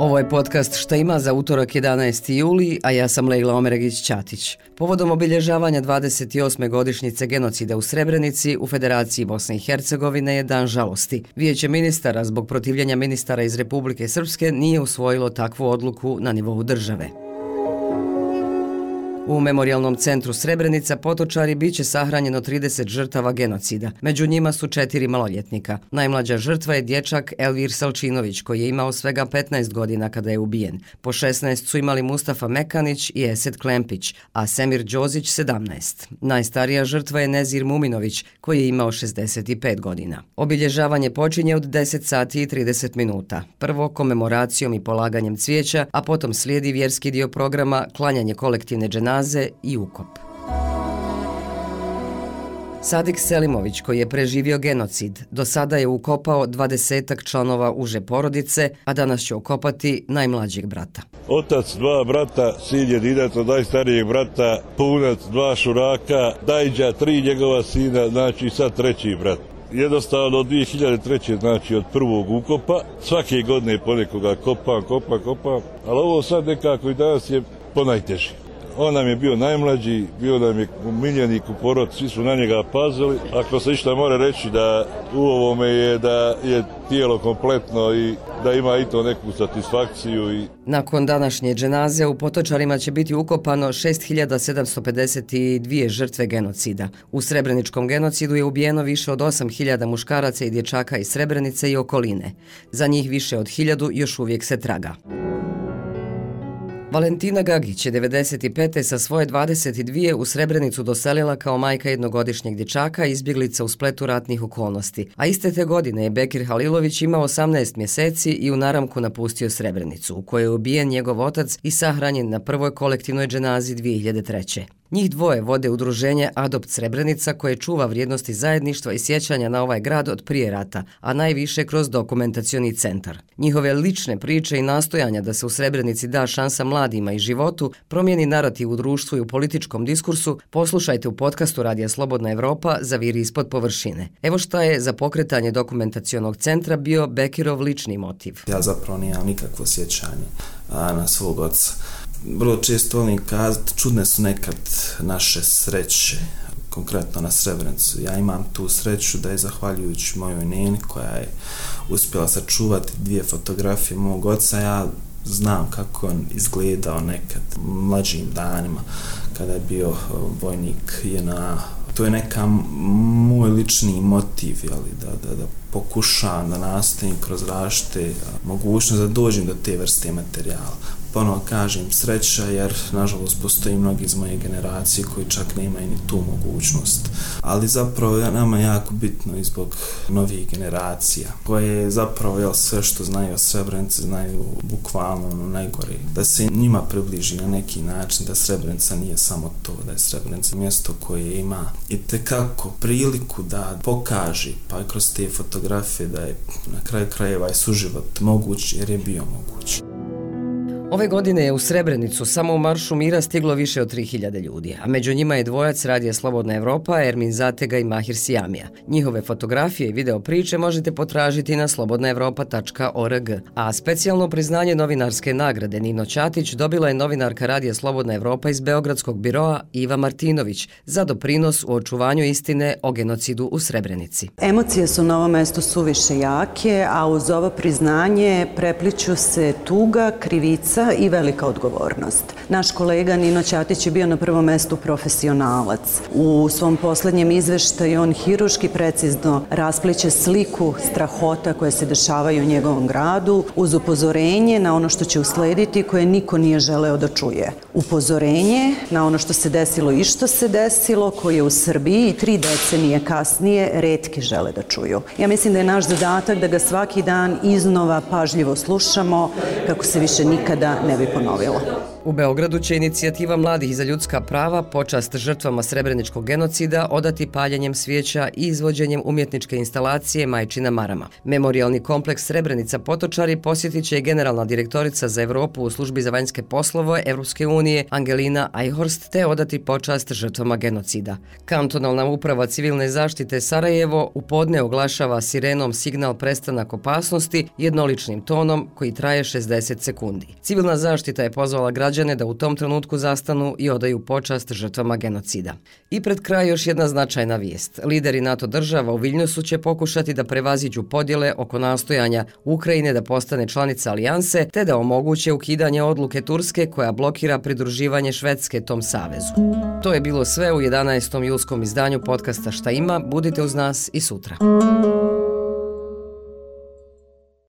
Ovo je podcast Šta ima za utorak 11. juli, a ja sam Lejla Omeregić-Ćatić. Povodom obilježavanja 28. godišnjice genocida u Srebrenici u Federaciji Bosne i Hercegovine je dan žalosti. Vijeće ministara zbog protivljenja ministara iz Republike Srpske nije usvojilo takvu odluku na nivou države. U Memorialnom centru Srebrenica potočari bit će sahranjeno 30 žrtava genocida. Među njima su četiri maloljetnika. Najmlađa žrtva je dječak Elvir Salčinović, koji je imao svega 15 godina kada je ubijen. Po 16 su imali Mustafa Mekanić i Esed Klempić, a Semir Đozić 17. Najstarija žrtva je Nezir Muminović, koji je imao 65 godina. Obilježavanje počinje od 10 sati i 30 minuta. Prvo komemoracijom i polaganjem cvijeća, a potom slijedi vjerski dio programa klanjanje kolektivne dženacije džinaze i ukop. Sadik Selimović, koji je preživio genocid, do sada je ukopao dvadesetak članova uže porodice, a danas će ukopati najmlađeg brata. Otac, dva brata, sin jedinac od najstarijeg brata, punac, dva šuraka, dajđa, tri njegova sina, znači sad treći brat. Jednostavno od 2003. znači od prvog ukopa, svake godine ponekoga kopam, kopam, kopam, ali ovo sad nekako i danas je ponajteži. On nam je bio najmlađi, bio nam je miljenik u porod, svi su na njega pazili. Ako se išta mora reći da u ovome je da je tijelo kompletno i da ima i to neku satisfakciju. I... Nakon današnje dženaze u Potočarima će biti ukopano 6752 žrtve genocida. U Srebreničkom genocidu je ubijeno više od 8000 muškaraca i dječaka iz Srebrenice i okoline. Za njih više od 1000 još uvijek se traga. Valentina Gagić je 95. sa svoje 22. u Srebrenicu doselila kao majka jednogodišnjeg dječaka izbjeglica u spletu ratnih okolnosti. A iste te godine je Bekir Halilović imao 18 mjeseci i u naramku napustio Srebrenicu, u kojoj je ubijen njegov otac i sahranjen na prvoj kolektivnoj dženazi 2003. Njih dvoje vode udruženje Adopt Srebrenica koje čuva vrijednosti zajedništva i sjećanja na ovaj grad od prije rata, a najviše kroz dokumentacioni centar. Njihove lične priče i nastojanja da se u Srebrenici da šansa mladima i životu promijeni narativ u društvu i u političkom diskursu, poslušajte u podcastu Radija Slobodna Evropa za viri ispod površine. Evo šta je za pokretanje dokumentacionog centra bio Bekirov lični motiv. Ja zapravo nijam nikakvo sjećanje na svog oca vrlo često volim kazati, čudne su nekad naše sreće, konkretno na Srebrenicu. Ja imam tu sreću da je zahvaljujući mojoj neni koja je uspjela sačuvati dvije fotografije mog oca, ja znam kako on izgledao nekad mlađim danima kada je bio e, vojnik je na to je neka moj lični motiv jeli, da, da, da pokušam da nastavim kroz rašte mogućnost da dođem do te vrste materijala ponovo kažem sreća jer nažalost postoji mnogi iz moje generacije koji čak nemaju ni tu mogućnost. Ali zapravo je nama jako bitno i zbog novih generacija koje zapravo jel, sve što znaju o Srebrenici znaju bukvalno ono najgore. Da se njima približi na neki način da Srebrenica nije samo to, da je Srebrenica mjesto koje ima i tekako priliku da pokaži pa kroz te fotografije da je na kraju krajeva i suživot moguć jer je bio moguć. Ove godine je u Srebrenicu samo u Maršu Mira stiglo više od 3000 ljudi, a među njima je dvojac Radija Slobodna Evropa, Ermin Zatega i Mahir Sijamija. Njihove fotografije i video priče možete potražiti na slobodnaevropa.org. A specijalno priznanje novinarske nagrade Nino Ćatić dobila je novinarka Radija Slobodna Evropa iz Beogradskog biroa Iva Martinović za doprinos u očuvanju istine o genocidu u Srebrenici. Emocije su na ovom mestu suviše jake, a uz ovo priznanje prepliču se tuga, krivica, šansa i velika odgovornost. Naš kolega Nino Ćatić je bio na prvom mestu profesionalac. U svom posljednjem izveštaju on hiruški precizno raspliče sliku strahota koje se dešavaju u njegovom gradu uz upozorenje na ono što će uslediti koje niko nije želeo da čuje. Upozorenje na ono što se desilo i što se desilo koje u Srbiji tri decenije kasnije redki žele da čuju. Ja mislim da je naš zadatak da ga svaki dan iznova pažljivo slušamo kako se više nikada ne bi ponovilo. U Beogradu će inicijativa Mladih za ljudska prava počast žrtvama srebreničkog genocida odati paljenjem svijeća i izvođenjem umjetničke instalacije Majčina Marama. Memorialni kompleks Srebrenica Potočari posjetit će generalna direktorica za Evropu u službi za vanjske poslove Evropske unije Angelina Ajhorst te odati počast žrtvama genocida. Kantonalna uprava civilne zaštite Sarajevo u podne oglašava sirenom signal prestanak opasnosti jednoličnim tonom koji traje 60 sekundi. Civilna zaštita je pozvala građane da u tom trenutku zastanu i odaju počast žrtvama genocida. I pred kraj još jedna značajna vijest. Lideri NATO država u Viljnusu će pokušati da prevaziđu podjele oko nastojanja Ukrajine da postane članica alijanse te da omoguće ukidanje odluke Turske koja blokira pridruživanje Švedske tom savezu. To je bilo sve u 11. julskom izdanju podcasta Šta ima. Budite uz nas i sutra.